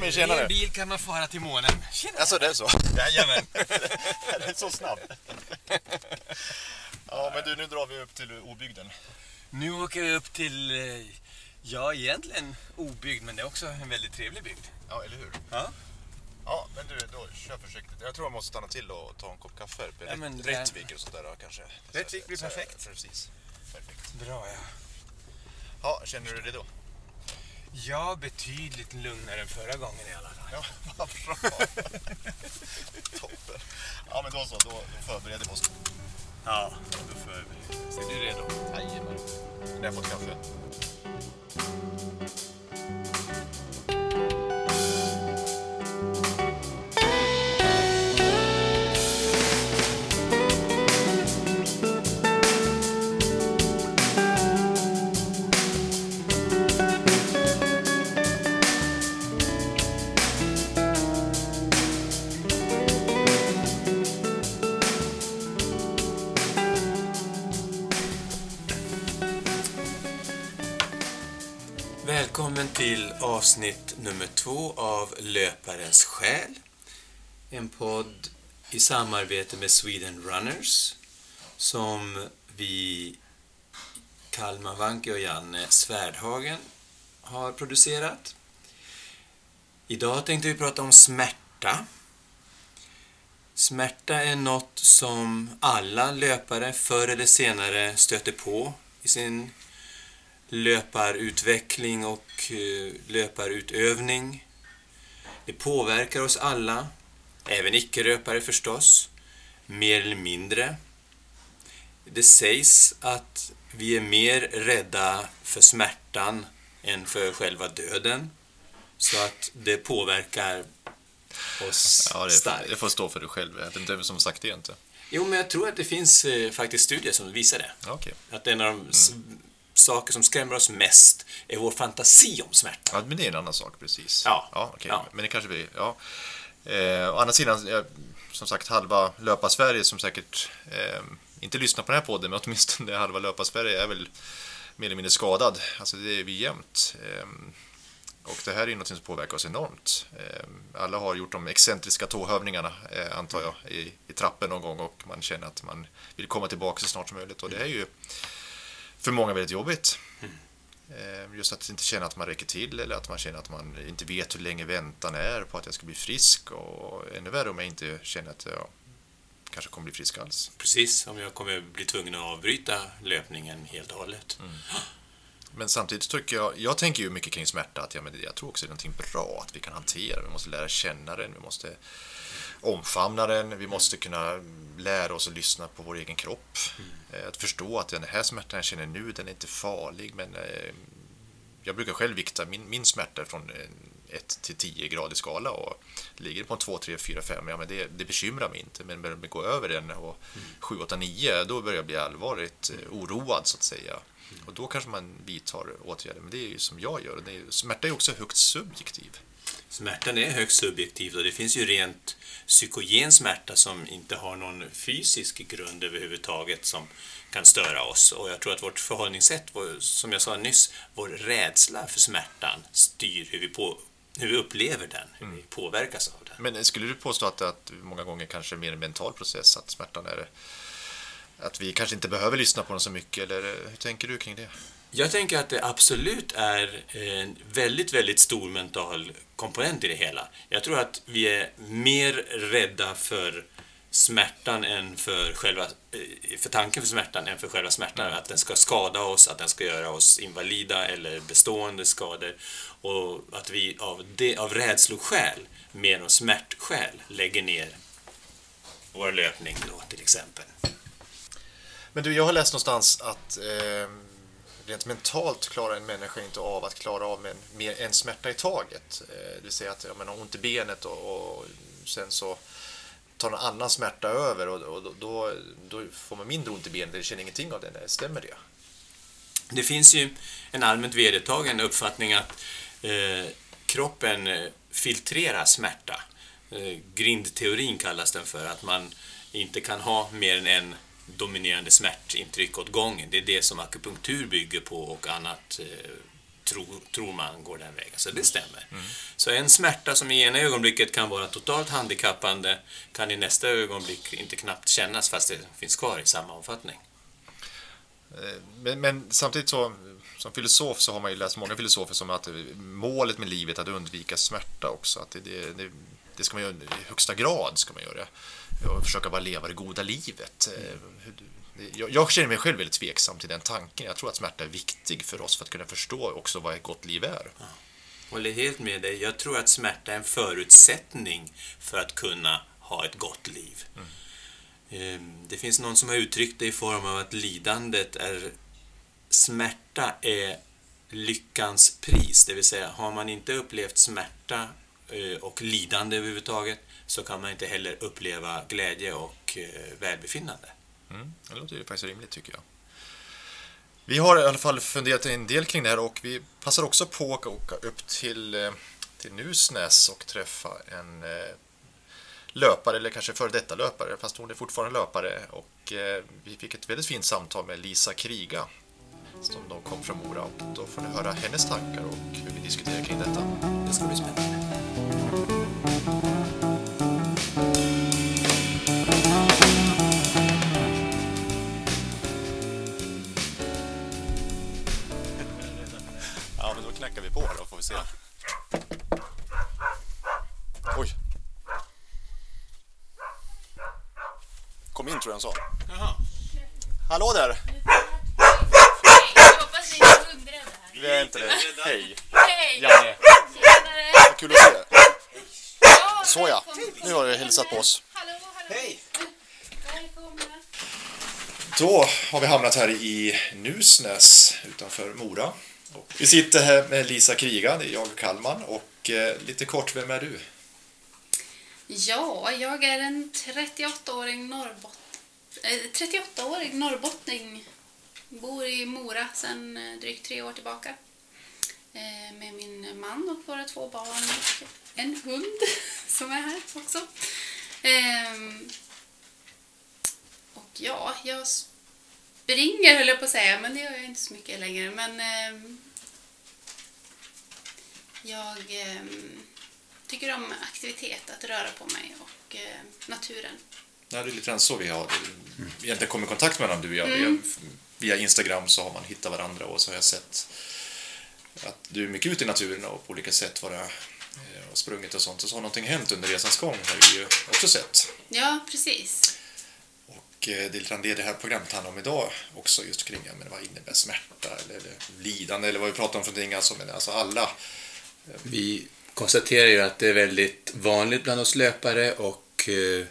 men tjenare. en bil kan man fara till månen. Tjena! Alltså det är så? Jajamän. det är så snabb. ja, men du, nu drar vi upp till obygden. Nu åker vi upp till, eh, ja egentligen obyggd, men det är också en väldigt trevlig bygd. Ja, eller hur? Ja. Ja, men du, då kör försiktigt. Jag tror jag måste stanna till och ta en kopp kaffe. Ja, Rättvik och sånt där kanske. Rättvik blir perfekt. Precis. Perfekt. Bra ja. Ja, känner du dig redo? Ja, betydligt lugnare än förra gången i alla fall. Ja, vad bra. Toppen. Ja, men då så. Då, då förbereder vi oss. Ja, då får vi. Är du redo? Jajamän. När jag fått kaffe. Välkommen till avsnitt nummer två av Löparens själ. En podd i samarbete med Sweden Runners som vi, Kalmar Vanke och Janne Svärdhagen, har producerat. Idag tänkte vi prata om smärta. Smärta är något som alla löpare förr eller senare stöter på i sin löparutveckling och eh, löparutövning. Det påverkar oss alla, även icke-löpare förstås, mer eller mindre. Det sägs att vi är mer rädda för smärtan än för själva döden. Så att det påverkar oss Ja, det, starkt. det får stå för dig själv. Jag vet inte vem som sagt det inte. Jo, men jag tror att det finns eh, faktiskt studier som visar det. Okej. Att en av de s- saker som skrämmer oss mest är vår fantasi om smärta. Ja, men det är en annan sak precis. Ja. ja, okej. Ja. Men det kanske vi... Ja. Eh, å andra sidan, som sagt, halva Löpa-Sverige som säkert eh, inte lyssnar på den här podden, men åtminstone halva Löpa-Sverige är väl mer eller mindre skadad. Alltså det är vi jämt. Eh, och det här är något som påverkar oss enormt. Eh, alla har gjort de excentriska tåhövningarna, eh, antar jag, i, i trappen någon gång och man känner att man vill komma tillbaka så snart som möjligt. Och det är ju för många väldigt jobbigt. Eh, Just att inte känna att man räcker till eller att man känner att man inte vet hur länge väntan är på att jag ska bli frisk och ännu värre om jag inte känner att jag kanske kommer bli frisk alls. Precis, om jag kommer bli tvungen att avbryta löpningen helt och hållet. Men samtidigt tycker jag, jag tänker ju mycket kring smärta, att ja, men jag tror också det är någonting bra att vi kan hantera. Vi måste lära känna den, vi måste omfamna den, vi måste kunna lära oss att lyssna på vår egen kropp. Eh, Att förstå att den här smärtan jag känner nu, den är inte farlig, men eh, jag brukar själv vikta min, min smärta från 1 till 10 grader skala och ligger det på en 2, 3, 4, 5, ja men det, det bekymrar mig inte. Men börjar gå över den och 7, 8, 9, då börjar jag bli allvarligt eh, oroad så att säga. Och då kanske man vidtar åtgärder, men det är ju som jag gör. Det är, ju- smärta är också högst subjektiv. Smärtan är högst subjektiv och det finns ju rent psykogen smärta som inte har någon fysisk grund överhuvudtaget som kan störa oss. Och jag tror att vårt förhållningssätt, vår, som jag sa nyss, vår rädsla för smärtan styr hur vi, på, hur vi upplever den, hur vi påverkas av den. Men skulle du påstå att, att många gånger kanske är mer en mental process, att smärtan är att vi kanske inte behöver lyssna på den så mycket, eller hur tänker du kring det? Jag tänker att det absolut är en väldigt, väldigt stor mental komponent i det hela. Jag tror att vi är mer rädda för smärtan än för själva, eh, för tanken för smärtan än för själva smärtan. Att den ska skada oss, att den ska göra oss invalida eller bestående skador. Och att vi av, det, av rädsloskäl, mer än smärtskäl, lägger ner vår löpning då till exempel. Men du, jag har läst någonstans att eh, rent mentalt klarar en människa inte av att klara av en, mer, en smärta i taget. Eh, det vill säga att ja, man har ont i benet och, och sen så tar någon annan smärta över och, och då, då, då får man mindre ont i benet eller känner ingenting av det. Stämmer det? Det finns ju en allmänt vedertagen uppfattning att eh, kroppen eh, filtrerar smärta. Eh, grindteorin kallas den för, att man inte kan ha mer än en dominerande smärtintryck åt gången. Det är det som akupunktur bygger på och annat eh, tro, tror man går den vägen. Så det stämmer. Så en smärta som i ena ögonblicket kan vara totalt handikappande kan i nästa ögonblick inte knappt kännas fast det finns kvar i samma omfattning. Eh, Men, men samtidigt så, som filosof så har man ju läst många filosofer som att målet med livet är att undvika smärta också. Att det, det, det, det ska man göra i högsta grad. ska man göra. Och försöka bara leva det goda livet. Eh, Jag, jag känner mig själv väldigt tveksam till den tanken. Jag tror att smärta är viktig för oss för att kunna förstå också vad ett gott liv är. Håller helt med dig. Jag tror att smärta är en förutsättning för att kunna ha ett gott liv. Ehm, Det finns någon som har uttryckt det i form av att lidandet är... Smärta är lyckans pris. Det vill säga, har man inte upplevt smärta eh, Eh, och lidande överhuvudtaget så kan man inte heller uppleva glädje och eh, välbefinnande. Mm, det låter ju faktiskt rimligt tycker jag. Vi har i alla fall funderat en del kring det här och vi passar också på att åka upp till, eh, till Nusnäs och träffa en löpare, eller kanske före detta löpare, fast hon är fortfarande löpare. Och vi fick ett väldigt fint samtal med Lisa Kriga som då kom från Mora och då får ni höra hennes tankar och hur vi diskuterar kring detta. Det ska bli spännande. Ja, men då knackar vi på då får vi se. Oj. Kom in tror jag han sa. Jaha. Hallå där! Jag hoppas ni är hundrade här. Vi är inte det. Hej! Hej! Janne! Tjenare! Vad kul att se Ja, Så ja, välkommen. nu har du hälsat på oss. Hallå, hallå. Hej! Välkomna. Då har vi hamnat här i Nusnäs utanför Mora. Och vi sitter här med Lisa Kriga, det är jag Kallman och eh, lite kort, vem är du? Ja, jag är en 38-årig norrbot... eh, 38-årig norrbottning. Bor i Mora sedan eh, drygt tre år tillbaka. Eh, Med min man och våra två barn och en hund som är här också. Ehm, Och ja, jag springer höll jag på att säga, men det gör jag inte så mycket längre. Men ehm, jag ehm, tycker om aktivitet, att röra på mig och eh, naturen. Ja, det är lite grann så vi har egentligen kommit i kontakt med varandra, du och jag. Har- Via Instagram så har man hittat varandra och så har jag sett att du är mycket ute i naturen och på olika sätt vara eh, och sprungit och sånt. Och så har någonting hänt under resans gång har vi ju också sett. Ja, precis. Och eh, det är lite det det här programmet handlar om idag också, just kring men vad innebär smärta eller, eller lidande eller vad vi pratar om för någonting. Alltså, men alltså alla. Vi konstaterar ju att det är väldigt vanligt bland oss löpare och eh,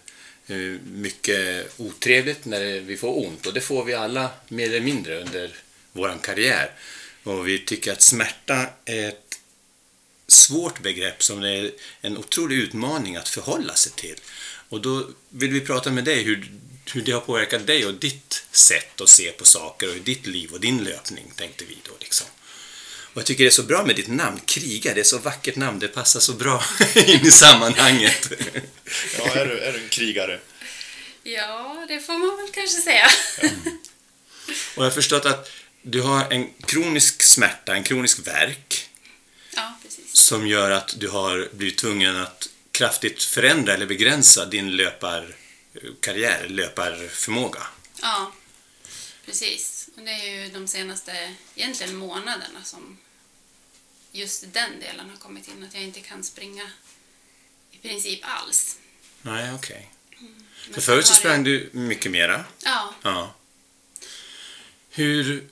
eh, mycket otrevligt när vi får ont. Och det får vi alla mer eller mindre under vår karriär. Och vi tycker att smärta är ett svårt begrepp som det är en otrolig utmaning att förhålla sig till. Och då vill vi prata med dig hur, hur det har påverkat dig och ditt sätt att se på saker och ditt liv och din löpning, tänkte vi då liksom. Och jag tycker det är så bra med ditt namn, Kriga. Det är så vackert namn, det passar så bra in i sammanhanget. Ja, är du, är du en krigare? Ja, det får man väl kanske säga. Och jag har förstått att du har en kronisk smärta, en kronisk värk Ja, som gör att du har blivit tvungen att kraftigt förändra eller begränsa din löparkarriär, löparförmåga. Ja, precis. Och det är ju de senaste, egentligen månaderna som just den delen har kommit in. Att jag inte kan springa i princip alls. Nej, okej. Men För förut så sprang jag- du mycket mera. Ja, Ja. Hur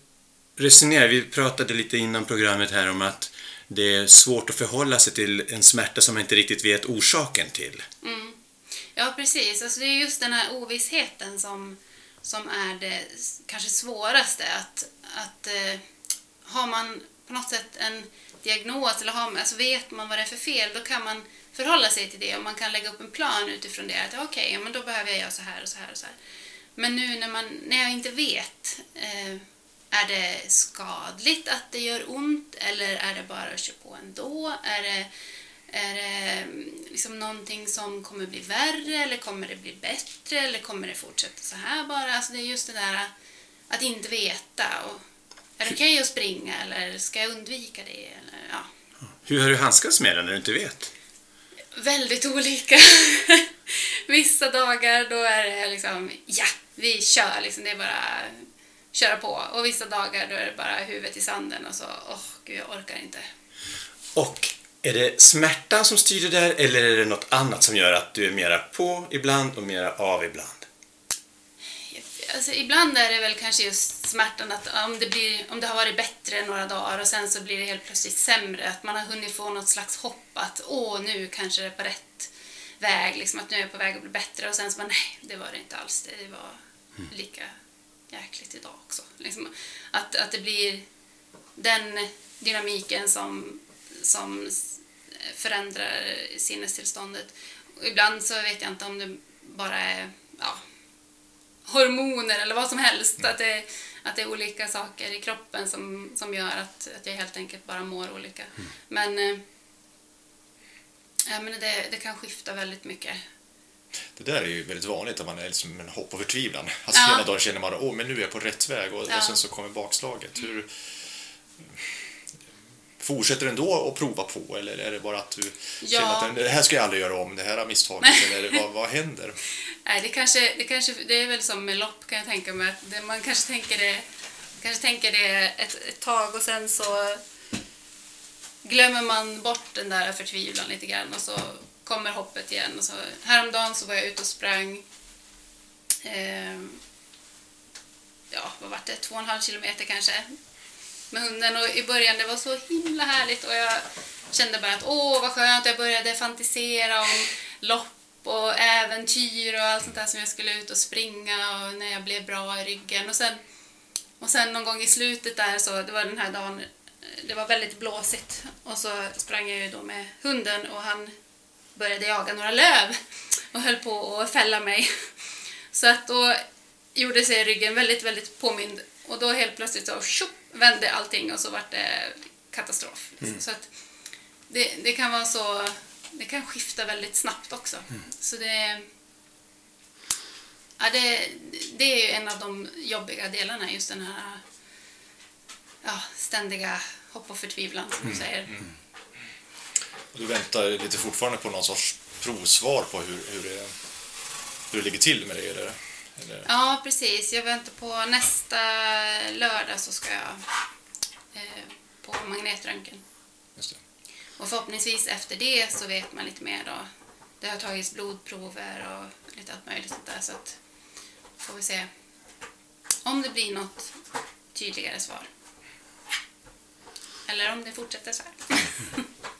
resonera, Vi pratade lite innan programmet här om att det är svårt att förhålla sig till en smärta som man inte riktigt vet orsaken till. mm. ja precis. Alltså det är just den här ovissheten som, som är det kanske svåraste. Att, att eh, har man på något sätt en diagnos eller har, alltså vet man vad det är för fel, då kan man förhålla sig till det och man kan lägga upp en plan utifrån det. Att okej, ja, men då behöver jag göra så här och så här och så här. Men nu när, man, när jag inte vet, eh, är det skadligt att det gör ont eller är det bara att köra på ändå? Är det, är det liksom någonting som kommer bli värre eller kommer det bli bättre eller kommer det fortsätta så här bara? Alltså det är just det där att inte veta. Och är det okej att springa eller ska jag undvika det? Eller, ja. Hur har du handskats med den när du inte vet? Väldigt olika. Vissa dagar då är det liksom, ja, vi kör liksom. Det är bara köra på. Och vissa dagar då är det bara huvudet i sanden och så, åh gud jag orkar inte. Och är det smärtan som styr det där eller är det något annat som gör att du är mera på ibland och mera av ibland? Alltså, ibland är det väl kanske just smärtan att om det, blir, om det har varit bättre några dagar och sen så blir det helt plötsligt sämre, att man har hunnit få något slags hopp att åh, nu kanske det är på rätt väg, liksom att nu är jag på väg att bli bättre och sen så bara nej, det var det inte alls, det var lika jäkligt idag också. Liksom, att, att det blir den dynamiken som, som förändrar sinnestillståndet. Och ibland så vet jag inte om det bara är ja, hormoner eller vad som helst. Att det, att det är olika saker i kroppen som, som gör att, att jag helt enkelt bara mår olika. Men, eh, ja, men det, det kan skifta väldigt mycket. Det där är ju väldigt vanligt, att man är liksom en hopp och förtvivlan. Alltså Ja. ena dagen känner man att men nu är jag på rätt väg och, Ja. och sen så kommer bakslaget. Hur, fortsätter du ändå att prova på eller är det bara att du Ja. känner att det här ska jag aldrig göra om, det här har misstaget eller vad, vad händer? Nej, det, kanske, det, kanske, det är väl som med lopp kan jag tänka mig. Att det, man kanske tänker det, kanske tänker det ett, ett tag och sen så glömmer man bort den där förtvivlan lite grann och så kommer hoppet igen. Och så, häromdagen så var jag ute och sprang eh, ja, vad var det, två och en halv kilometer kanske med hunden. Och i början det var så himla härligt. Och jag kände bara att åh vad skönt, jag började fantisera om lopp och äventyr och allt sånt där som jag skulle ut och springa och när jag blev bra i ryggen. Och sen, och sen någon gång i slutet där så, det var den här dagen, det var väldigt blåsigt. Och så sprang jag ju då med hunden och han började jaga några löv och höll på att fälla mig. Så att då gjorde sig ryggen väldigt, väldigt påmind och då helt plötsligt så tjopp, vände allting och så var det katastrof. liksom. Så att det, det kan vara så, det kan skifta väldigt snabbt också. Så det, ja, det, det är ju en av de jobbiga delarna, just den här ja, ständiga hopp och förtvivlan som du säger. Och du väntar lite fortfarande på någon sorts provsvar på hur, hur, det, hur det ligger till med det? Eller? Eller? Ja, precis. Jag väntar på nästa lördag så ska jag eh, på magnetröntgen. Och förhoppningsvis efter det så vet man lite mer då. Det har tagits blodprover och lite allt möjligt sånt där så att får vi se om det blir något tydligare svar. Eller om det fortsätter så här.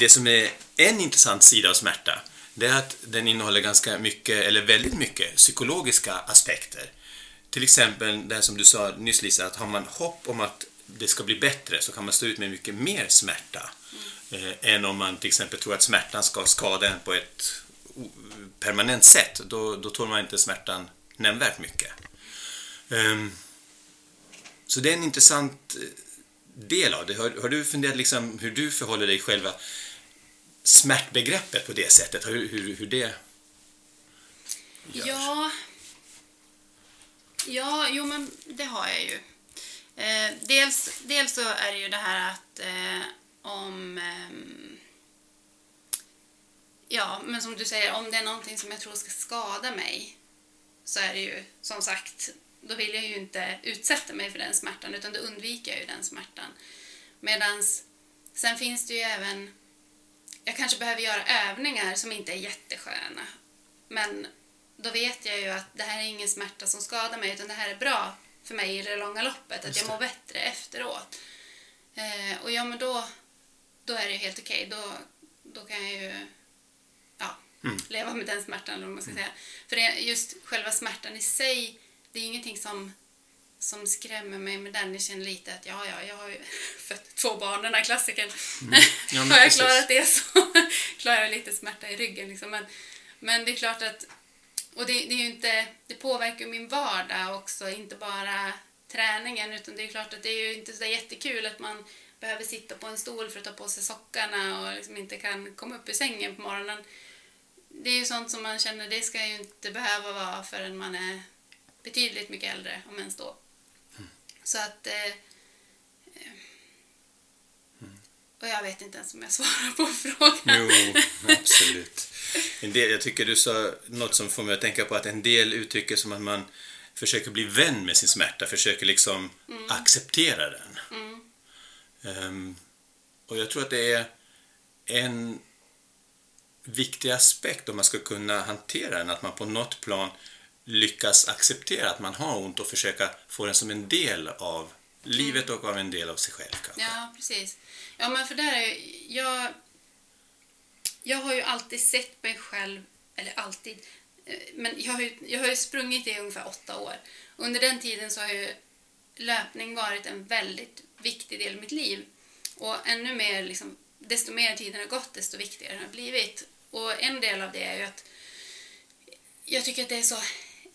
Det som är en intressant sida av smärta, det är att den innehåller ganska mycket, eller väldigt mycket, psykologiska aspekter. Till exempel det som du sa nyss Lisa, att har man hopp om att det ska bli bättre så kan man stå ut med mycket mer smärta. Eh, än om man till exempel tror att smärtan ska skada en på ett permanent sätt. Då, då tål man inte smärtan nämnvärt mycket. Um, så det är en intressant eh, del av det. Har, har du funderat liksom hur du förhåller dig själva smärtbegreppet på det sättet? Hur, hur, hur det görs? Ja. Ja, jo men det har jag ju. Eh, dels, dels så är det ju det här att eh, om... eh, ja, men som du säger, om det är någonting som jag tror ska skada mig så är det ju som sagt, då vill jag ju inte utsätta mig för den smärtan utan då undviker jag ju den smärtan. Medans sen finns det ju även... Jag kanske behöver göra övningar som inte är jättesköna. Men då vet jag ju att det här är ingen smärta som skadar mig utan det här är bra för mig i det långa loppet. Att jag mår bättre efteråt. Eh, och ja, men då, då är det ju helt okej. Då, då kan jag ju ja, Mm. leva med den smärtan eller vad man ska säga. För det, just själva smärtan i sig, det är ingenting som, som skrämmer mig med den. Jag känner lite att ja, ja, jag har ju fött två barn, den här klassikern. Mm. Ja, har jag klarat det så klarar jag lite smärta i ryggen. Liksom. Men, men det är klart att och det, det, är inte, det påverkar min vardag också, inte bara träningen. Utan det är klart att det är ju inte så jättekul att man behöver sitta på en stol för att ta på sig sockarna och liksom inte kan komma upp ur sängen på morgonen. Det är ju sånt som man känner, det ska ju inte behöva vara förrän man är betydligt mycket äldre, om ens då. Så att... Eh, eh, och jag vet inte ens om jag svarar på frågan. Jo, absolut. En del, jag tycker du sa något som får mig att tänka på att en del uttrycker som att man försöker bli vän med sin smärta, försöker liksom mm. acceptera den. Mm. Um, och jag tror att det är en viktig aspekt om man ska kunna hantera den, att man på något plan lyckas acceptera att man har ont och försöka få den som en del av livet och av en del av sig själv kanske. Ja, precis. Ja, men för där är jag... Jag har ju alltid sett mig själv, eller alltid, eh, men jag har ju, jag har ju sprungit i ungefär åtta år. Under den tiden så har ju löpning varit en väldigt viktig del i mitt liv. Och ännu mer, liksom, desto mer tiden har gått, desto viktigare har det blivit. Och en del av det är ju att jag tycker att det är så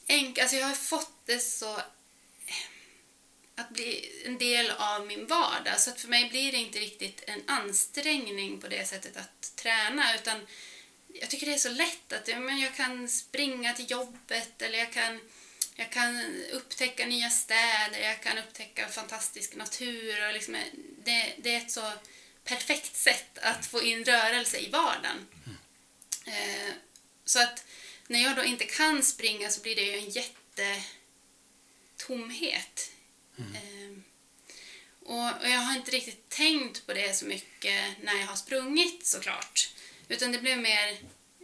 enkelt, alltså jag har fått det så att bli en del av min vardag. Så att för mig blir det inte riktigt en ansträngning på det sättet att träna utan jag tycker det är så lätt att men jag kan springa till jobbet eller jag kan, jag kan upptäcka nya städer, jag kan upptäcka fantastisk natur och liksom, det, det är ett så perfekt sätt att få in rörelse i vardagen. Eh, så att när jag då inte kan springa så blir det ju en jättetomhet. Eh, och, och jag har inte riktigt tänkt på det så mycket när jag har sprungit såklart. Utan det blev mer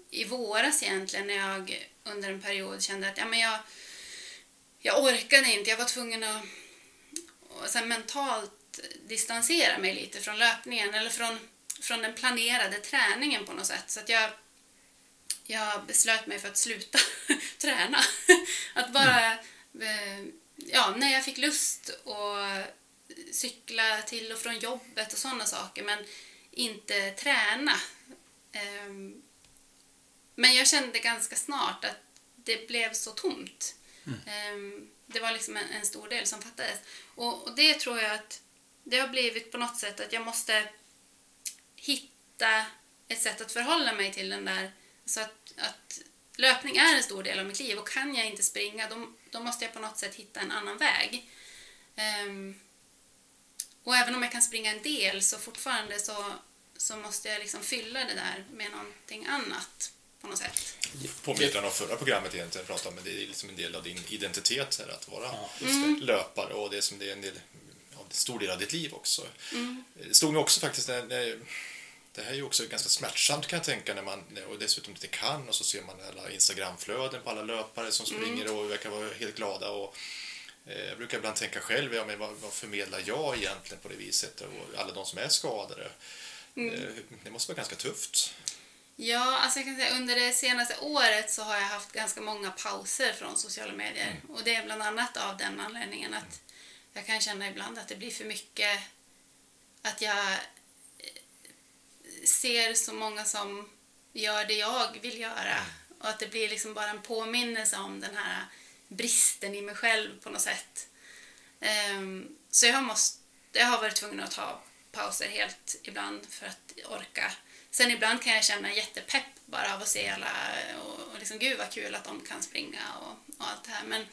i våras egentligen när jag under en period kände att ja, men jag, jag orkade inte. Jag var tvungen att så mentalt distansera mig lite från löpningen eller från, från den planerade träningen på något sätt. Så att jag, jag beslöt mig för att sluta träna. Att bara, eh, ja, när jag fick lust att cykla till och från jobbet och sådana saker men inte träna. Ehm, Men jag kände ganska snart att det blev så tomt. Ehm, Det var liksom en, stor del som fattades. Och, och det tror jag att det har blivit på något sätt att jag måste hitta ett sätt att förhålla mig till den där. Så att, att löpning är en stor del av mitt liv och kan jag inte springa då, då måste jag på något sätt hitta en annan väg. Ehm, och även om jag kan springa en del så fortfarande så, så måste jag liksom fylla det där med någonting annat på något sätt. Påminner om förra programmet egentligen pratade om, men det är liksom en del av din identitet här, att vara Ja, det, löpare och det är som det är en del, ja, en stor del av ditt liv också. Det slog mig också faktiskt när, när det här är ju också ganska smärtsamt kan jag tänka när man och dessutom inte kan och så ser man alla Instagramflöden på alla löpare som springer och verkar vara helt glada och eh, jag brukar ibland tänka själv, ja, men vad, vad förmedlar jag egentligen på det viset och alla de som är skadade. Eh, Det måste vara ganska tufft. Ja, alltså jag kan säga under det senaste året så har jag haft ganska många pauser från sociala medier. Och det är bland annat av den anledningen att jag kan känna ibland att det blir för mycket att jag ser så många som gör det jag vill göra och att det blir liksom bara en påminnelse om den här bristen i mig själv på något sätt. Ehm, Så jag har, måste, jag har varit tvungen att ta pauser helt ibland för att orka. Sen ibland kan jag känna jättepepp bara av att se alla och, och liksom gud vad kul att de kan springa och, och allt det här. Men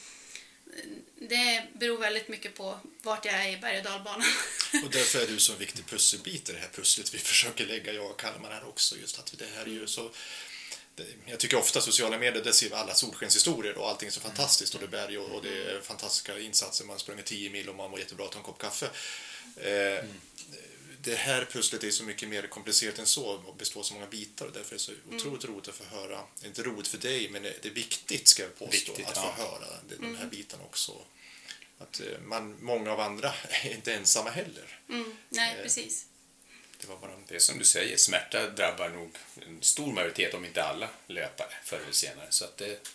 det beror väldigt mycket på vart jag är i berg och dalbanan. Och därför är du så en viktig pusselbit i det här pusslet vi försöker lägga, jag och Kalmar här också. Just att det här är ju så... Det, jag tycker ofta sociala medier, där ser vi alla solskenshistorier och allting är så fantastiskt och det är berg och, och det är fantastiska insatser. Man sprungit 10 mil och man mår jättebra, tar en kopp kaffe. Eh, Det här pusslet är så mycket mer komplicerat än så och består av så många bitar och därför är det så otroligt roligt att få höra. Inte roligt för dig, men det är viktigt ska jag påstå Viktigt, att ja. få höra de, här bitarna också. Att eh, man, många av andra är inte ensamma heller. Mm, nej, Eh, precis. Det var bara en Det är som du säger, smärta drabbar nog en stor majoritet, om inte alla, löpare förr eller senare. Så att det,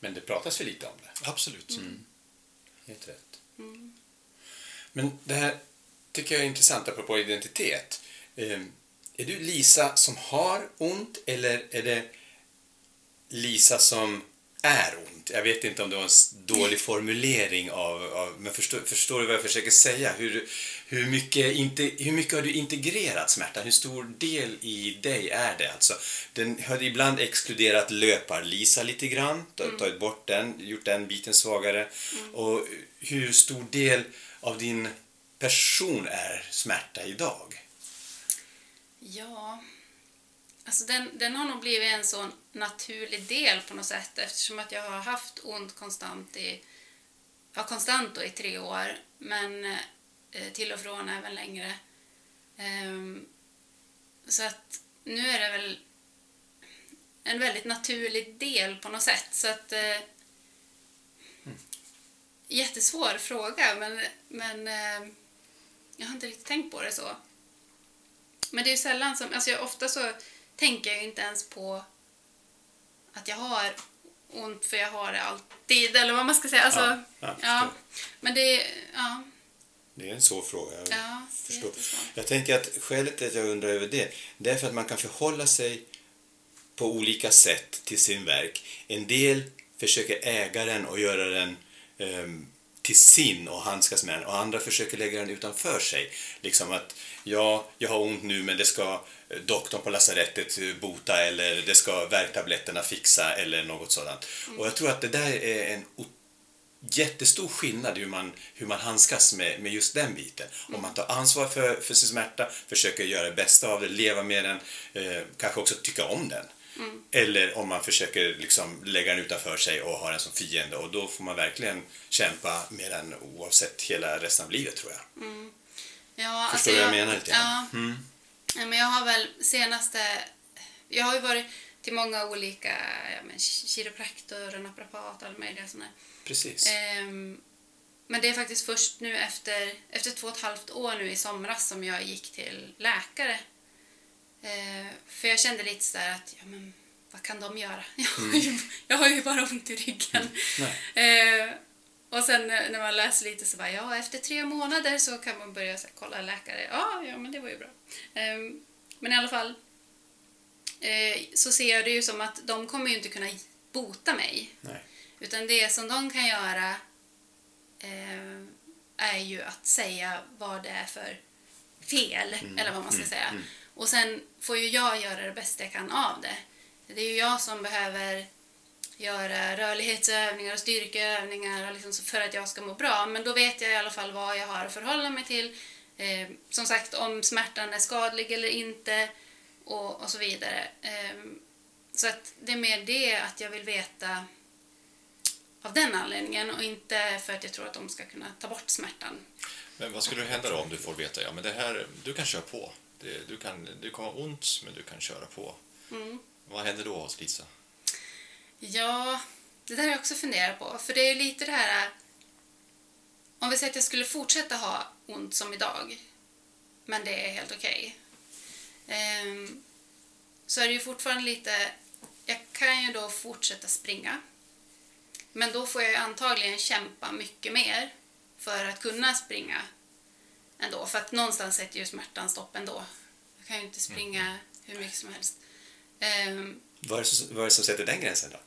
men det pratas för lite om det. Absolut. Helt rätt. Men det här tycker jag är intressant apropå identitet. Eh, är du Lisa som har ont eller är det Lisa som är ont? Jag vet inte om det var en dålig formulering av, av men förstår, förstår du vad jag försöker säga? Hur, hur, mycket inte, hur mycket har du integrerat smärtan? Hur stor del i dig är det? Alltså, den har ibland exkluderat löpar-Lisa lite grann, ta- tagit bort den, gjort den biten svagare. Och hur stor del av din person är smärta idag? Ja, alltså den, den har nog blivit en så naturlig del på något sätt eftersom att jag har haft ont konstant i, ja, konstant i tre år, men eh, till och från även längre. Ehm, så att nu är det väl en väldigt naturlig del på något sätt. Så att, eh, Jättesvår fråga, men, men eh, jag har inte riktigt tänkt på det så. Men det är ju sällan som, alltså jag, ofta så tänker jag ju inte ens på att jag har ont för jag har det alltid, eller vad man ska säga. Alltså, Ja, ja, förstår. men det är, ja, Det är en svår fråga. Jag ja, förstår. Jag tänker att skälet till att jag undrar över det, det är för att man kan förhålla sig på olika sätt till sin verk. En del försöker äga den och göra den ehm, till sin och handskas med den och andra försöker lägga den utanför sig. Liksom att, ja, jag har ont nu men det ska eh, doktorn på lasarettet eh, bota eller det ska värktabletterna fixa eller något sådant. Och jag tror att det där är en jättestor skillnad hur man, hur man handskas med, med just den biten. Om man tar ansvar för, för sin smärta, försöker göra det bästa av det, leva med den, eh, kanske också tycka om den. Eller om man försöker liksom lägga den utanför sig och ha den som fiende och då får man verkligen kämpa med den oavsett hela resten av livet tror jag. Ja, Förstår du vad jag menar lite? Ja, Mm. Ja, men jag har väl senaste... Jag har ju varit till många olika ja, men, kiropraktor, naprapat, alla möjliga sådana. Precis. Ehm, men det är faktiskt först nu efter, efter två och ett halvt år nu i somras som jag gick till läkare. Ehm, för jag kände lite sådär att, ja men vad kan de göra? Jag har ju, jag har ju bara ont i ryggen. Nej. Ehm, och sen när när man läser lite så bara, ja efter tre månader så kan man börja så här, kolla läkare. Ja, ja men det var ju bra. Ehm, men i alla fall eh, så ser jag det ju som att de kommer ju inte kunna bota mig. Nej. Utan det som de kan göra eh, är ju att säga vad det är för fel, eller vad man ska säga. Och sen får ju jag göra det bästa jag kan av det. Det är ju jag som behöver göra rörlighetsövningar och styrkeövningar och liksom för att jag ska må bra. Men då vet jag i alla fall vad jag har att förhålla mig till. Eh, som sagt, om smärtan är skadlig eller inte och, och så vidare. Eh, så att det är mer det att jag vill veta av den anledningen och inte för att jag tror att de ska kunna ta bort smärtan. Men vad skulle hända då om du får veta, ja men det här, du kan köra på. Det, du kan, det kommer ha ont, men du kan köra på. Mm. Vad händer då hos Lisa? Ja, det där har jag också funderat på. För det är lite det här... Om vi säger att jag skulle fortsätta ha ont som idag, men det är helt okej. ehm, så är det ju fortfarande lite... Jag kan ju då fortsätta springa. Men då får jag antagligen kämpa mycket mer för att kunna springa ändå. För att någonstans sätter ju smärtan stopp ändå. Jag kan ju inte springa hur mycket som helst. Ehm, Vad, är det som, vad är det som sätter den gränsen då?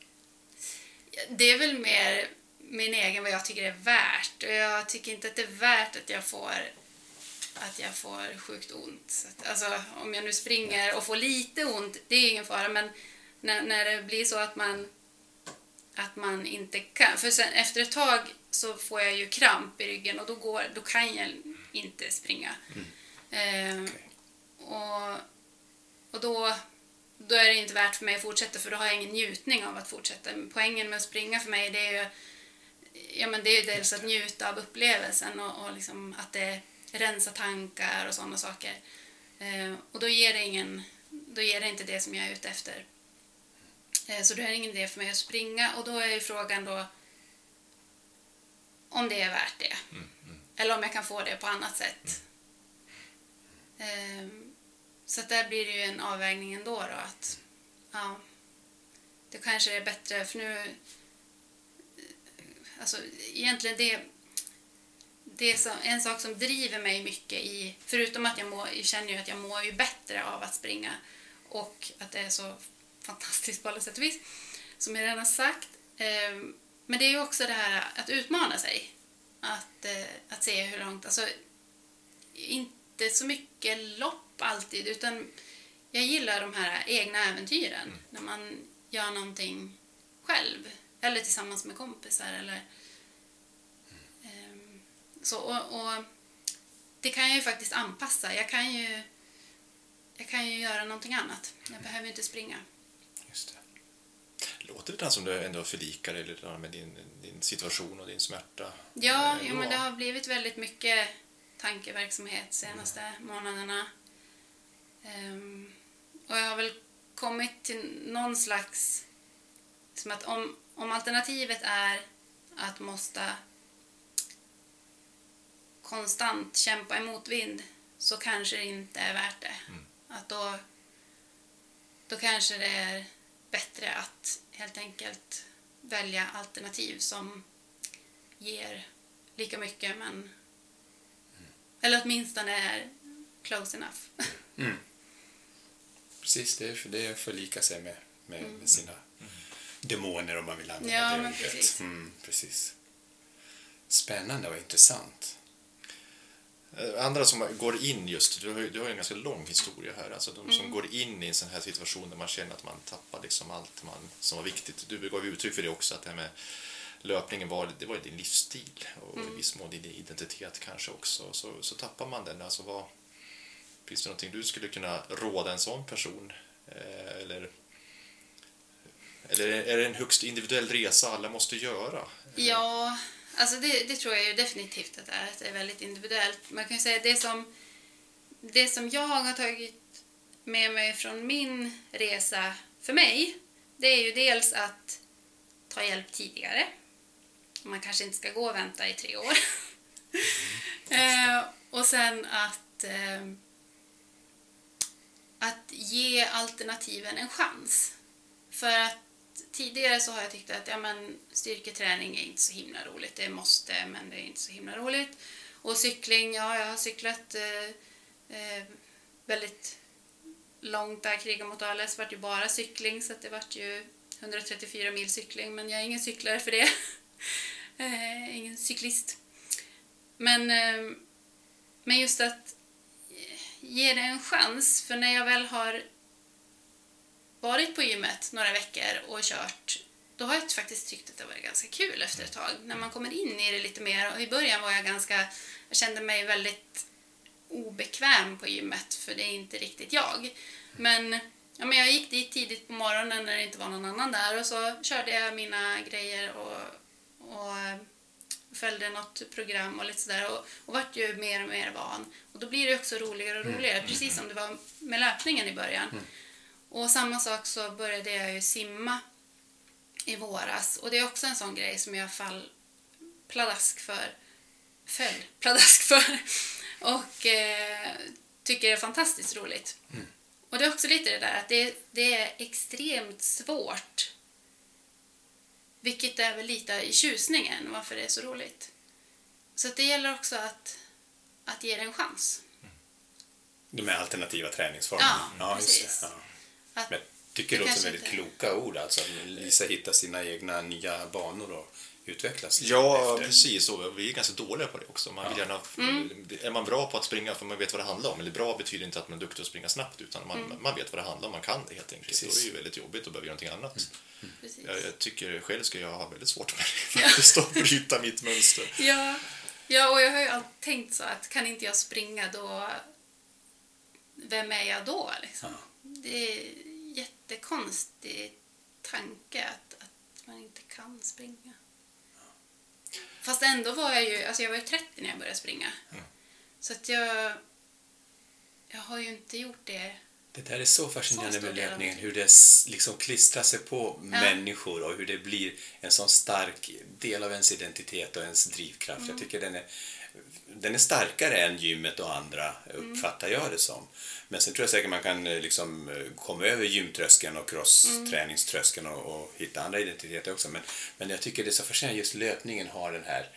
det är väl mer min egen vad jag tycker är värt. Och jag tycker inte att det är värt att jag får att jag får sjukt ont. Så att, alltså, om jag nu springer och får lite ont, det är ingen fara. Men när, när det blir så att man, att man inte kan... För sen, efter ett tag så får jag ju kramp i ryggen och då, går, då kan jag inte springa. Eh, och, och då, då är det inte värt för mig att fortsätta för då har jag ingen njutning av att fortsätta. Poängen med att springa för mig det är ju ja, men det är dels att njuta av upplevelsen och, och liksom att det rensar tankar och sådana saker. Eh, och då ger, det ingen, då ger det inte det som jag är ute efter. Eh, så då är det ingen idé för mig att springa och då är ju frågan då om det är värt det. Eller om jag kan få det på annat sätt. Um, så att där blir det ju en avvägning ändå då att ja, det kanske är bättre för nu alltså egentligen det det är så, en sak som driver mig mycket i, förutom att jag, mår, jag känner ju att jag mår ju bättre av att springa och att det är så fantastiskt på alla sätt och vis, som jag redan har sagt. Ehm, men det är ju också det här att utmana sig. Att, eh, att se hur långt, alltså inte så mycket lopp alltid, utan jag gillar de här egna äventyren. När man gör någonting själv, eller tillsammans med kompisar. Eller, ehm, så, och, och det kan jag ju faktiskt anpassa. Jag kan ju jag kan ju göra någonting annat. Jag behöver ju inte springa. Det. Låter lite som du ändå förlikar dig lite med din, din situation och din smärta. Ja, Eh, jo, men det har blivit väldigt mycket tankeverksamhet de senaste månaderna. Ehm, och jag har väl kommit till någon slags... Som att om, om alternativet är att måste konstant kämpa emot vind så kanske det inte är värt det. Att då, då kanske det är bättre att helt enkelt välja alternativ som ger lika mycket men eller åtminstone är close enough. Precis, det är, för det är att förlika sig med, med, med sina demoner om man vill använda Ja, det men ordet. precis. Mm, precis. Spännande och intressant. Eh, Andra som går in just, du har ju, du har ju en ganska lång historia här, alltså de Mm. som går in i en sån här situation där man känner att man tappar liksom allt man, som var viktigt. Du gav uttryck för det också, att det här med löpningen var, det var din livsstil och Mm. i viss mån din identitet kanske också. Så, så tappar man den. Alltså vad, finns det någonting du skulle kunna råda en sån person? Eh, eller, eller är det en högst individuell resa alla måste göra? Ja, alltså det, det tror jag ju definitivt att det är. Att det är väldigt individuellt. Man kan ju säga det som, det som jag har tagit med mig från min resa för mig, det är ju dels att ta hjälp tidigare. Man kanske inte ska gå och vänta i tre år. eh, och sen att, eh, att ge alternativen en chans. För att tidigare så har jag tyckt att ja, men, styrketräning är inte så himla roligt. Det är måste, men det är inte så himla roligt. Och cykling, ja, jag har cyklat eh, eh, väldigt långt där kriga mot ALS vart ju bara cykling så att det vart ju 134 mil cykling men jag är ingen cyklare för det. eh, ingen cyklist. Men, eh, men just att ge det en chans för när jag väl har varit på gymmet några veckor och kört då har jag faktiskt tyckt att det var ganska kul efter ett tag. När man kommer in i det lite mer. Och I början var jag ganska, jag kände mig väldigt obekväm på gymmet för det är inte riktigt jag. Men, ja, men jag gick dit tidigt på morgonen när det inte var någon annan där och så körde jag mina grejer och, och eh, följde något program och lite sådär och, och vart ju mer och mer van. Och då blir det också roligare och roligare, precis som det var med löpningen i början. Och samma sak så började jag ju simma i våras och det är också en sån grej som jag fall pladask för föll pladask för och eh, tycker det är fantastiskt roligt. Och det är också lite det där att det, det är extremt svårt vilket är väl lite i tjusningen varför det är så roligt. Så det gäller också att, att ge det en chans. De här alternativa träningsformerna. Ja, just precis. Ja. Att, Men jag tycker det Det låter väldigt inte- kloka ord. Alltså, att Lisa hittar sina egna nya banor och utvecklas Ja, efter. precis. Och vi är ganska dåliga på det också. Man vill gärna, Är man bra på att springa för man vet vad det handlar om, eller bra betyder inte att man är duktig att springa snabbt, utan man, man vet vad det handlar om, man kan det helt enkelt. Precis. Det är ju väldigt jobbigt att behöva göra någonting annat. precis. Jag, jag tycker själv ska jag ha väldigt svårt med det, faktiskt, att bryta mitt mönster. Ja, ja, och jag har ju alltid tänkt så att kan inte jag springa då, vem är jag då? Liksom? Det är en jättekonstig tanke att, att man inte kan springa. Fast ändå var jag ju, alltså jag var ju 30 när jag började springa. Så att jag, jag har ju inte gjort det. Det där är så fascinerande Så med löpningen, hur det liksom klistrar sig på människor och hur det blir en sån stark del av ens identitet och ens drivkraft. Mm. Jag tycker den är, den är starkare än gymmet och andra, uppfattar jag det som. Men sen tror jag säkert man kan eh, liksom eh, komma över gymtröskeln och crossträningströskeln och, och hitta andra identiteter också. Men, men jag tycker det är så fascinerande, just löpningen har den här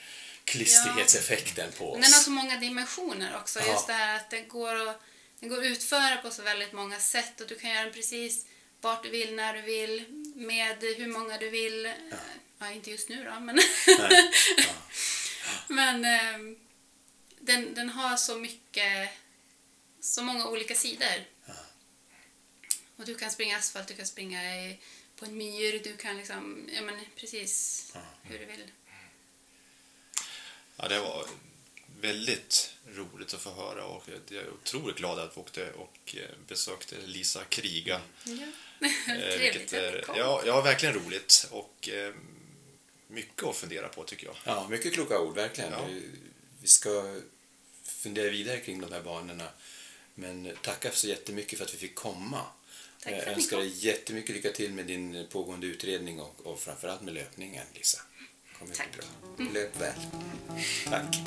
klistrighetseffekten på oss. Den har så många dimensioner också. Ja. Just det här att det går att, den går att utföra på så väldigt många sätt och du kan göra den precis vart du vill, när du vill, med hur många du vill. Ja, inte just nu då, men... Nej. Ja. men ehm, den, den har så mycket, så många olika sidor. Och du kan springa asfalt, du kan springa i, på en myr, du kan liksom, ja men precis hur du vill. Ja, det var väldigt roligt att få höra och jag är otroligt glad att vi åkte och eh, besökte Lisa Kriga. Ja. Eh, Trevligt är, kom. ja, ja, verkligen roligt och eh, mycket att fundera på tycker jag. Ja, mycket kloka ord, verkligen. Ja. Vi- ska fundera vidare kring de här banorna. Men tacka så jättemycket för att vi fick komma. Tack för Jag önskar kom. dig jättemycket lycka till med din pågående utredning och, och framförallt med löpningen, Lisa. Kommer Tack. bra. Löp väl. Tack.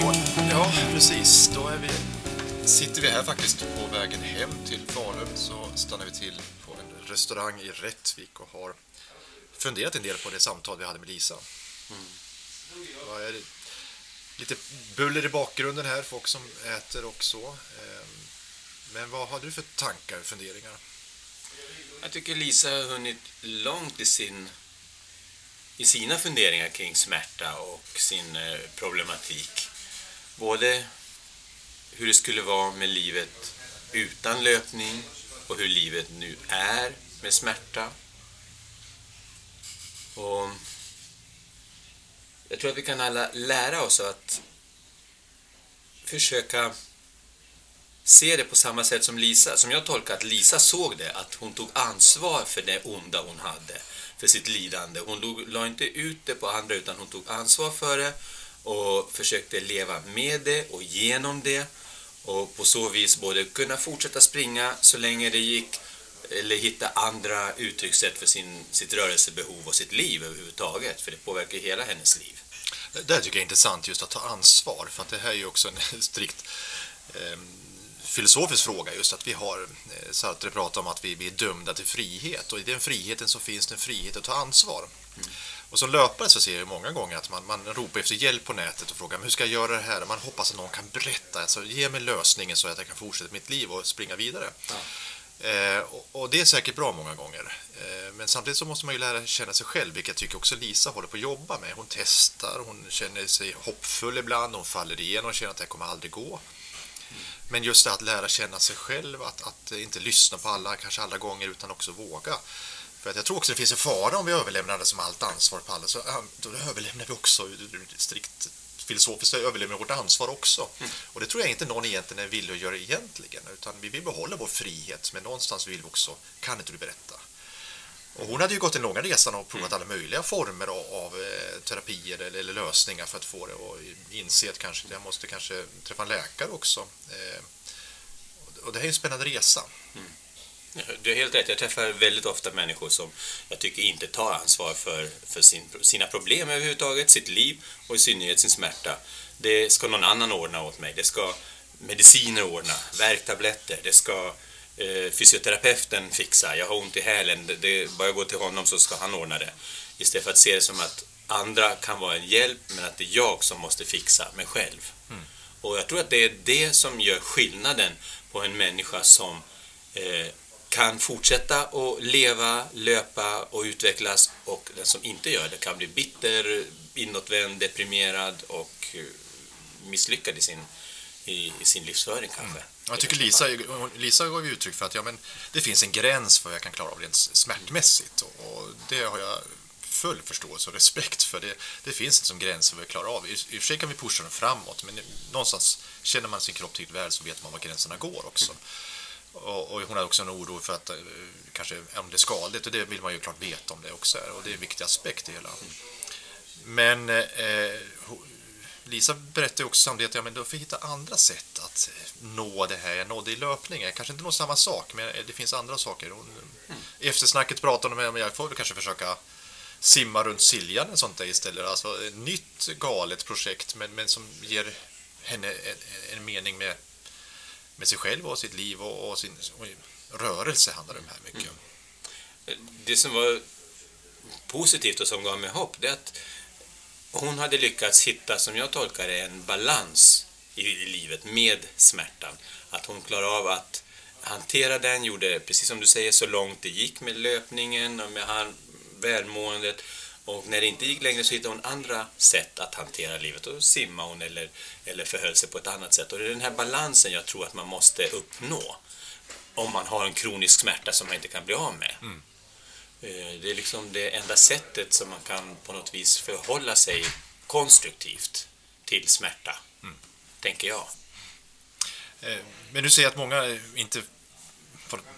Då, ja, precis. Då är vi, sitter vi här faktiskt på vägen hem till Falun så stannar vi till restaurang i Rättvik och har funderat en del på det samtal vi hade med Lisa. Är det? Lite buller i bakgrunden här, folk som äter och så. Ehm, Men vad har du för tankar och funderingar? Jag tycker Lisa har hunnit långt i, sin, i sina funderingar kring smärta och sin eh, problematik. Både hur det skulle vara med livet utan löpning och hur livet nu är med smärta. Och jag tror att vi kan alla lära oss att försöka se det på samma sätt som Lisa, som jag tolkar att Lisa såg det, att hon tog ansvar för det onda hon hade, för sitt lidande. Hon log- la inte ut det på andra utan hon tog ansvar för det och försökte leva med det och genom det och på så vis både kunna fortsätta springa så länge det gick eller hitta andra uttryckssätt för sin, sitt rörelsebehov och sitt liv överhuvudtaget, för det påverkar hela hennes liv. Det där tycker jag är intressant just att ta ansvar för att det här är ju också en strikt eh, filosofisk fråga just att vi har eh, Sartre pratar om att vi, vi är dömda till frihet och i den friheten så finns det en frihet att ta ansvar. Och som löpare så ser jag många gånger att man, man ropar efter hjälp på nätet och frågar "Men hur ska jag göra det här? Man hoppas att någon kan berätta, alltså, ge mig lösningen så att jag kan fortsätta mitt liv och springa vidare. Eh, och, och det är säkert bra många gånger. Eh, men samtidigt så måste man ju lära känna sig själv, vilket jag tycker också Lisa håller på att jobba med. Hon testar, hon känner sig hoppfull ibland, hon faller igenom och känner att det här kommer aldrig gå. Men just det att lära känna sig själv, att, att inte lyssna på alla, kanske alla gånger, utan också våga. För att jag tror också det finns en fara om vi överlämnar det som allt ansvar på alla, så då överlämnar vi också strikt filosofiskt överlämnar vårt ansvar också. Och det tror jag inte någon egentligen är villig att göra egentligen, utan vi vill behålla vår frihet, men någonstans vill vi också, kan inte du berätta? Och hon hade ju gått den långa resan och provat alla möjliga former av, eh, terapier eller, eller lösningar för att få det och inse att kanske, jag måste kanske träffa en läkare också. Eh, och det här är en spännande resa. Du har helt rätt. Jag träffar väldigt ofta människor som jag tycker inte tar ansvar för, för sin, sina problem överhuvudtaget, sitt liv och i synnerhet sin smärta. Det ska någon annan ordna åt mig. Det ska mediciner ordna, värktabletter, det ska eh, fysioterapeuten fixa. Jag har ont i hälen, det, det, bara jag går till honom så ska han ordna det. Istället för att se det som att andra kan vara en hjälp men att det är jag som måste fixa mig själv. Och jag tror att det är det som gör skillnaden på en människa som eh, kan fortsätta att leva, löpa och utvecklas och den som inte gör det kan bli bitter, inåtvänd, deprimerad och eh, misslyckad i sin, i, i sin livsföring kanske. Jag tycker Lisa, Lisa gav uttryck för att ja, men det finns en gräns för vad jag kan klara av rent smärtmässigt och, det har jag full förståelse och respekt för. Det, det finns en som gräns för vad vi klarar av. I, I och för sig kan vi pusha den framåt men någonstans känner man sin kropp till väl så vet man var gränserna går också. Och, och hon har också en oro för att eh, kanske om det är skadligt och det vill man ju klart veta om det också är och det är en viktig aspekt i hela. Men eh, Lisa berättade också samtidigt att ja, men då får hitta andra sätt att eh, nå det här. Jag nådde i löpningen. Kanske inte når samma sak, men eh, det finns andra saker. Hon, I eftersnacket pratade hon om att jag får väl kanske försöka simma runt Siljan och sånt där istället. Alltså ett nytt galet projekt, men, men som ger henne en, en mening med, med sig själv och sitt liv och, och sin och rörelse handlar det om här mycket. Mm. Det som var positivt och som gav mig hopp det är att hon hade lyckats hitta, som jag tolkar det, en balans i, livet med smärtan. Att hon klarade av att hantera den, gjorde precis som du säger så långt det gick med löpningen och med välmåendet. Och när det inte gick längre så hittade hon andra sätt att hantera livet. Då simmade hon eller, eller förhöll sig på ett annat sätt. Och det är den här balansen jag tror att man måste uppnå. om man har en kronisk smärta som man inte kan bli av med. Eh, Det är liksom det enda sättet som man kan på något vis förhålla sig konstruktivt till smärta, tänker jag. Eh, Men du säger att många inte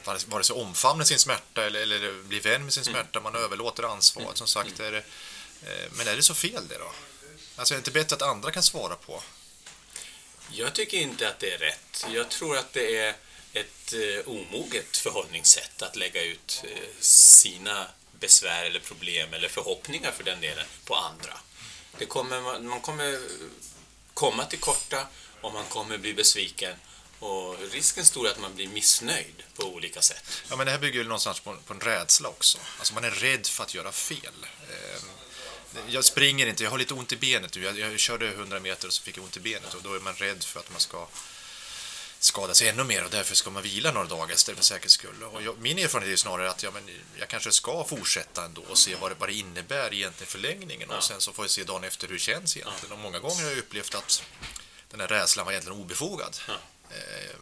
får vare- sig omfamnar sin smärta eller, eller blir vän med sin smärta, man överlåter ansvaret som sagt. Är det, eh, men är det så fel det då? Alltså är det inte bättre att andra kan svara på? Jag tycker inte att det är rätt. Jag tror att det är ett eh, omoget förhållningssätt att lägga ut eh, sina besvär eller problem eller förhoppningar för den delen på andra. Det kommer, man kommer komma till korta och man kommer bli besviken och risken stor att man blir missnöjd på olika sätt. Ja, men det här bygger ju någonstans på, på en rädsla också. Alltså man är rädd för att göra fel. Eh, Jag springer inte, jag har lite ont i benet nu. Jag, jag körde 100 meter och så fick jag ont i benet och då är man rädd för att man ska skada sig ännu mer och därför ska man vila några dagar istället för säkerhets skull. Och jag, min erfarenhet är snarare att ja, men jag kanske ska fortsätta ändå och se vad det, vad det innebär egentligen förlängningen och sen så får jag se dagen efter hur det känns egentligen. Och många gånger har jag upplevt att den här rädslan var egentligen obefogad. Eh,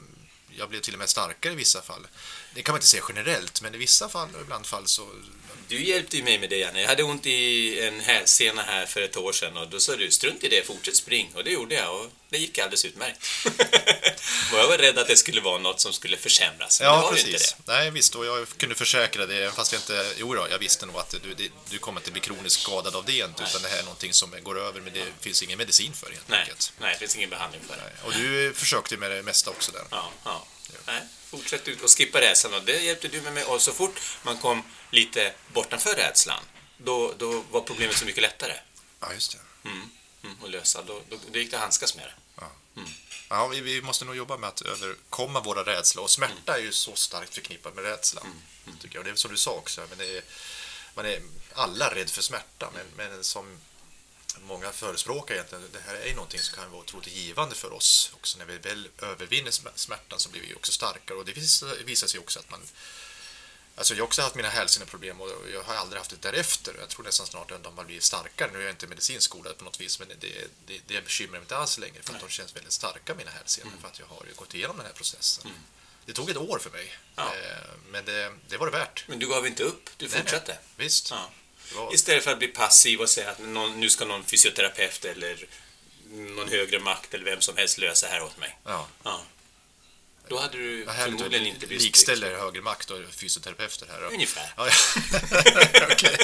jag blev till och med starkare i vissa fall. Det kan man inte säga generellt, men i vissa fall och ibland fall så... Du hjälpte ju mig med det, Janne. Jag hade ont i en hälsena här för ett år sedan och då sa du strunt i det, fortsätt spring. Och det gjorde jag och det gick alldeles utmärkt. och jag var rädd att det skulle vara något som skulle försämras, men det Ja, var ju inte precis. det. Nej, visst. Och jag kunde försäkra det, fast jag inte... Jo då, jag visste nog att du, det, du kommer inte bli kroniskt skadad av det inte, utan det här är någonting som går över, men det finns ingen medicin för helt Nej, enkelt. nej, det finns ingen behandling för det. Nej. Och du försökte med det mesta också där. Ja, ja. Nej, fortsätt ut och skippa rädslan och det hjälpte du mig med. Och så fort man kom lite bortanför rädslan, då, då var problemet så mycket lättare Ja, just det. mm, mm, att lösa. Då, då, då gick det att handskas med det. Ja, vi, vi måste nog jobba med att överkomma våra rädslor. Och smärta är ju så starkt förknippad med rädsla. Tycker jag. Och det är som du sa också, men är, man är alla rädd för smärta. Men, men som många förespråkar egentligen, det här är ju någonting som kan vara otroligt givande för oss. Också när vi väl övervinner sm- smärtan så blir vi också starkare. Och det visar, sig också att man Alltså jag har också haft mina hälseneproblem och jag har aldrig haft det därefter. Jag tror nästan snart att man blir starkare. Nu är jag inte medicinskt skolad på något vis, men det, det, det bekymrar mig inte alls längre för att de känns väldigt starka, mina hälsenor, för att jag har ju gått igenom den här processen. Det tog ett år för mig, Ja. eh, men det, det var det värt. Men du gav inte upp, du fortsatte. nej. Visst. Ja. Det Istället för att bli passiv och säga att någon, nu ska någon fysioterapeut eller någon högre makt eller vem som helst lösa här åt mig. Ja. Ja. Då hade du härligt förmodligen inte blivit likställer högre makt och fysioterapeuter här. då. Ungefär. Ja, ja. Okej.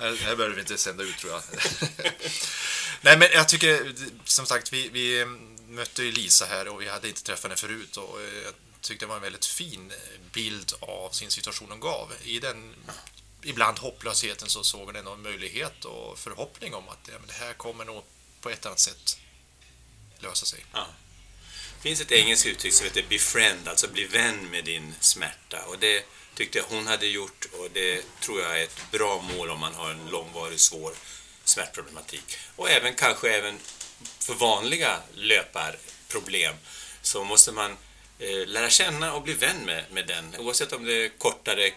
här, behöver vi inte sända ut tror jag. Nej men jag tycker, som sagt, vi, vi mötte Lisa här och vi hade inte träffat henne förut och eh, jag tyckte det var en väldigt fin bild av sin situation hon gav. I den ibland hopplösheten så såg hon ändå en möjlighet och förhoppning om att ja, men det här kommer nog på ett annat sätt lösa sig. Ja. Det finns ett engelskt uttryck som heter befriend, alltså bli vän med din smärta. Och det tyckte jag hon hade gjort och det tror jag är ett bra mål om man har en långvarig svår smärtproblematik. Och även kanske även för vanliga löparproblem så måste man eh, lära känna och bli vän med, med den oavsett om det är kortare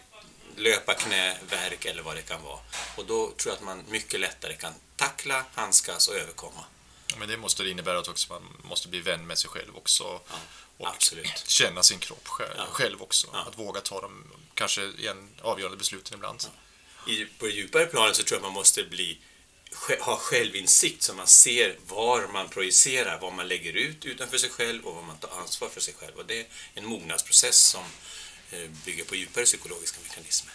löparknäverk eller vad det kan vara. Och då tror jag att man mycket lättare kan tackla, handskas och överkomma. Men det måste innebära att också man måste bli vän med sig själv också. Ja, och absolut. känna sin kropp själv, Ja. själv också. Att våga ta de kanske igen avgörande besluten ibland. I, på det djupare planet så tror jag man måste bli, ha självinsikt så man ser var man projicerar, vad man lägger ut utanför sig själv och vad man tar ansvar för sig själv. Och det är en mognadsprocess som bygger på djupare psykologiska mekanismer.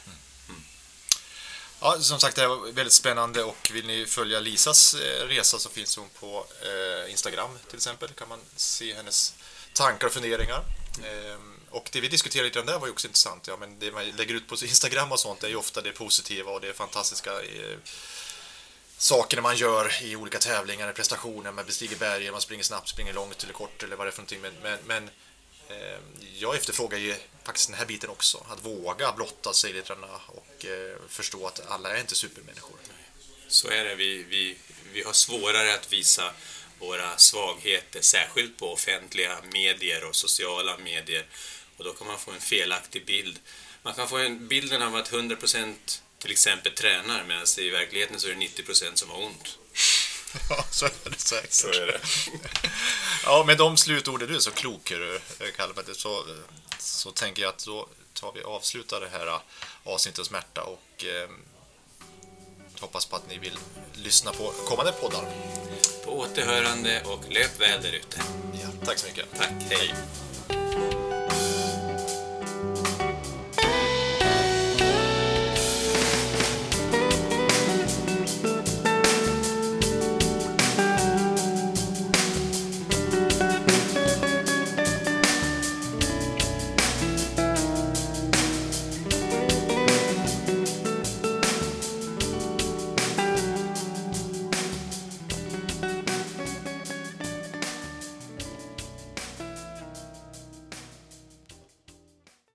Ja, som sagt, det var väldigt spännande och vill ni följa Lisas eh, resa så finns hon på eh, Instagram till exempel. kan man se hennes tankar och funderingar. Ehm, och det vi diskuterade lite om där var ju också intressant. Ja, men det man lägger ut på Instagram och sånt är ju ofta det positiva och det fantastiska eh, sakerna man gör i olika tävlingar, prestationer, man bestiger berg, man springer snabbt, springer långt eller kort eller vad det är för någonting. Men, men, men eh, Ehm, jag efterfrågar ju faktiskt den här biten också. Att våga blotta sig lite grann och eh, förstå att alla är inte supermänniskor. Så är det. Vi, vi, vi har svårare att visa våra svagheter, särskilt på offentliga medier och sociala medier. Och då kan man få en felaktig bild. Man kan få en bilden av att 100% till exempel tränar, medan i verkligheten så är det 90% som har ont. Ja, så är det säkert. Så är det. Ja, med de slutorden du är så klok, hörru, Kalle, så, så tänker jag att då tar vi och avslutar det här avsnittet smärta och eh, hoppas på att ni vill lyssna på kommande poddar. På återhörande och löp väl där ute. Ja, tack så mycket. Tack, hej.